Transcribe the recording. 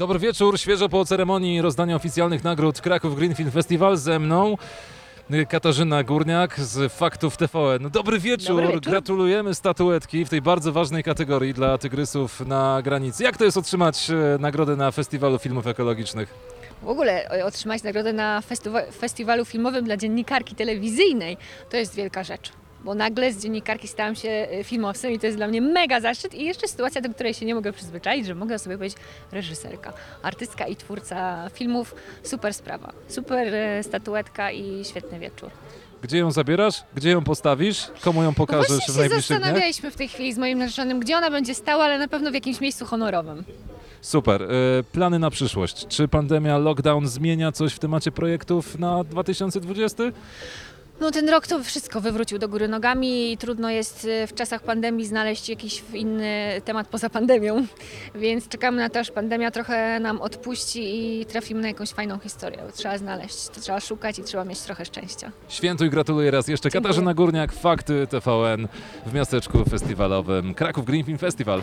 Dobry wieczór, świeżo po ceremonii rozdania oficjalnych nagród Kraków Green Film Festival ze mną. y, Katarzyna Górniak z Faktów TVN. No, Dobry wieczór. Dobry wieczór. gratulujemy statuetki w tej bardzo ważnej kategorii dla tygrysów na granicy. Jak to jest otrzymać e, nagrodę na Festiwalu Filmów Ekologicznych? W ogóle e, otrzymać nagrodę na festiwalu filmowym dla dziennikarki telewizyjnej to jest wielka rzecz. Bo nagle z dziennikarki stałam się e, filmowcem i to jest dla mnie mega zaszczyt i jeszcze sytuacja, do której się nie mogę przyzwyczaić, że mogę sobie powiedzieć reżyserka, artystka i twórca filmów. Super sprawa, super e, statuetka i świetny wieczór. Gdzie ją zabierasz? Gdzie ją postawisz? Komu ją No pokażesz właśnie w się najbliższych dniach? zastanawialiśmy w tej chwili z moim narzeczonym, gdzie ona będzie stała, ale na pewno w jakimś miejscu honorowym. Super. E, Plany na przyszłość. Czy pandemia, lockdown zmienia coś w temacie projektów na 2020? No ten rok to wszystko wywrócił do góry nogami i trudno jest y, w czasach pandemii znaleźć jakiś inny temat poza pandemią, więc czekamy na to, aż pandemia trochę nam odpuści i trafimy na jakąś fajną historię. Trzeba znaleźć, to trzeba szukać i trzeba mieć trochę szczęścia. Świętuj, gratuluję raz jeszcze. Dziękuję. Katarzyna Górniak, Fakty TVN w miasteczku festiwalowym Kraków Green Film Festival.